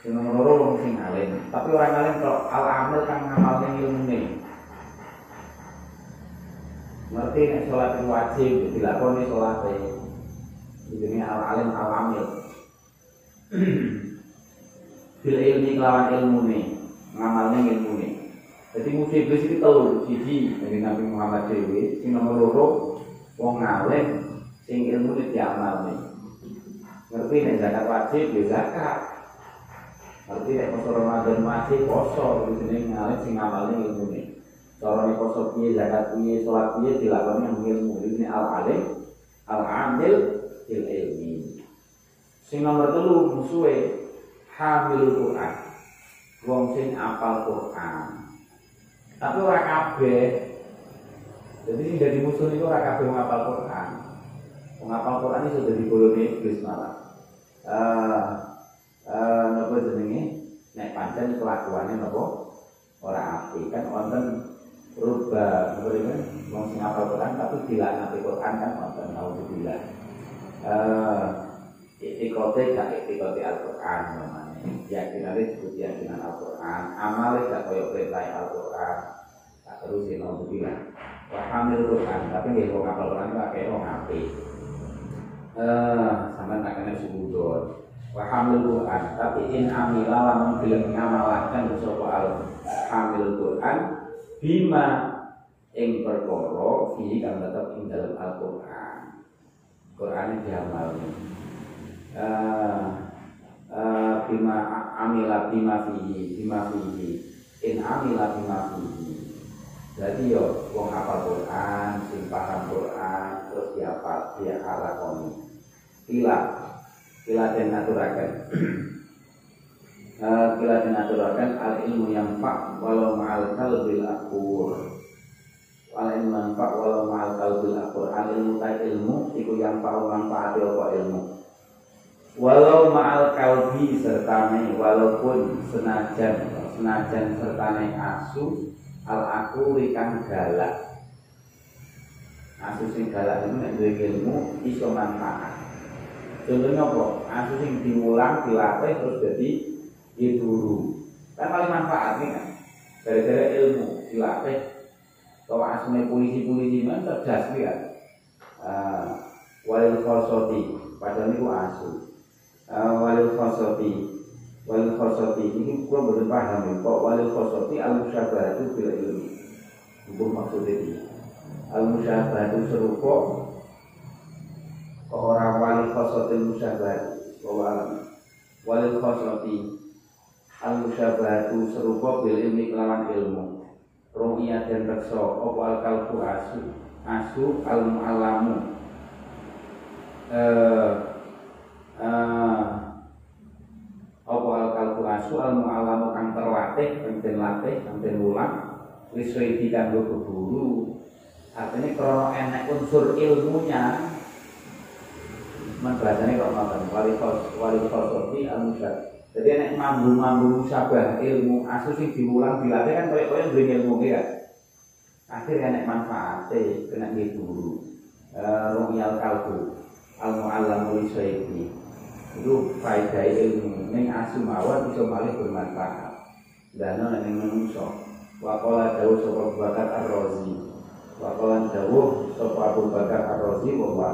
Sing nomor loro wong sing alim. Tapi orang alim kok al amil kang ngamalne ilmune. Ngerti sholat itu wajib dilakoni sholat ini al alim al amil. Bil ilmi kelawan ilmu ngamalnya ilmu nih jadi musuh iblis itu telu siji dari Nabi Muhammad Dewi sing nomor loro wong ngalim sing ilmu itu diamal nih ngerti nih zakat wajib ya zakat. Ngerti nih poso Ramadan wajib poso di sini ngalim sing ngamalnya ilmu nih cara nih poso piye zakat piye sholat piye dilakukan yang ilmu. Ini al alim al amil il ilmi sing nomor telu musuhe hamil Quran. Wong sing apal Quran tapi ora kabeh. Jadi sing jadi musuh itu ora kabeh wong apal Quran. Wong apal Quran itu sudah digolongi iblis malah. Eh uh, napa jenenge? Nek pancen kelakuannya napa? Ora apik. Kan wonten rubah kan wong sing apal Quran tapi dilaknati Quran kan wonten naudzubillah. Eh itikote gak itikote Al-Quran keyakinan disebut keyakinan Al-Quran. Amal gak koyok perintah Al-Quran. Tak terus ya mau bilang wah hamil Quran. Tapi nggak mau kapal Quran pakai mau ngapi eh sama tak kena subudon wah hamil Quran. Tapi in amila lamun film ngamalakan sopo al hamil Quran bima ing perkara fi kang tetep ing dalam Al-Quran. Quran diamal eh Uh, bima amila bima fihi bima fihi. In amila bima fihi. Jadi yo wong hafal Quran sing paham Quran terus dia apa dia alakoni pila pila dan aturakan uh, pila dan aturakan al ilmu yang pak walau ma'al kalbil akur. Wal ilmu yang pak walau ma'al kalbil akur. Al ilmu tak ilmu iku yang pak manfaat ilmu walau ma'al kalbi serta walaupun senajan senajan sertane asu al aku ikan galak. Asu sing galak itu nek duwe ilmu iso manfaat. Contohnya apa? Asu sing diulang dilatih terus jadi diburu kan paling manfaat nih kan? Gara-gara ilmu dilatih. Kalau asune polisi-polisi kan cerdas kan? Uh, walil khosoti padahal itu asu walil khosoti wal khosoti ini gua belum paham ya kok wal khosoti al musyabah itu bila ilmi. Hukum maksudnya ini. Al musyabah itu serupa kok orang wal khosoti musyabah bahwa alam. Wal khosoti al musyabah itu serupa bila ilmi kelawan ilmu. Ru'iyah dan rekso Opo al kalbu asu? Asu al mu'alamu eh, eh, apa al kalbu asu al mu'alamu kang terlatih kang den latih kang den ulang wis wedi kanggo keburu artinya krono enek unsur ilmunya men bahasane kok ngoten wali wali khosoti al musyad jadi enek mambu-mambu musabah ilmu asu sing diulang dilatih kan koyo-koyo duwe ilmu ya. Akhirnya enek manfaate kena diburu uh, ru'yal kalbu al mu'alamu li itu faedah ilmu. Ning asu mawon iso malih bermanfaat. Dana ning menungso. Wa qala dawu Abu Bakar Ar-Razi. Wa qala dawu Abu Bakar Ar-Razi wa wa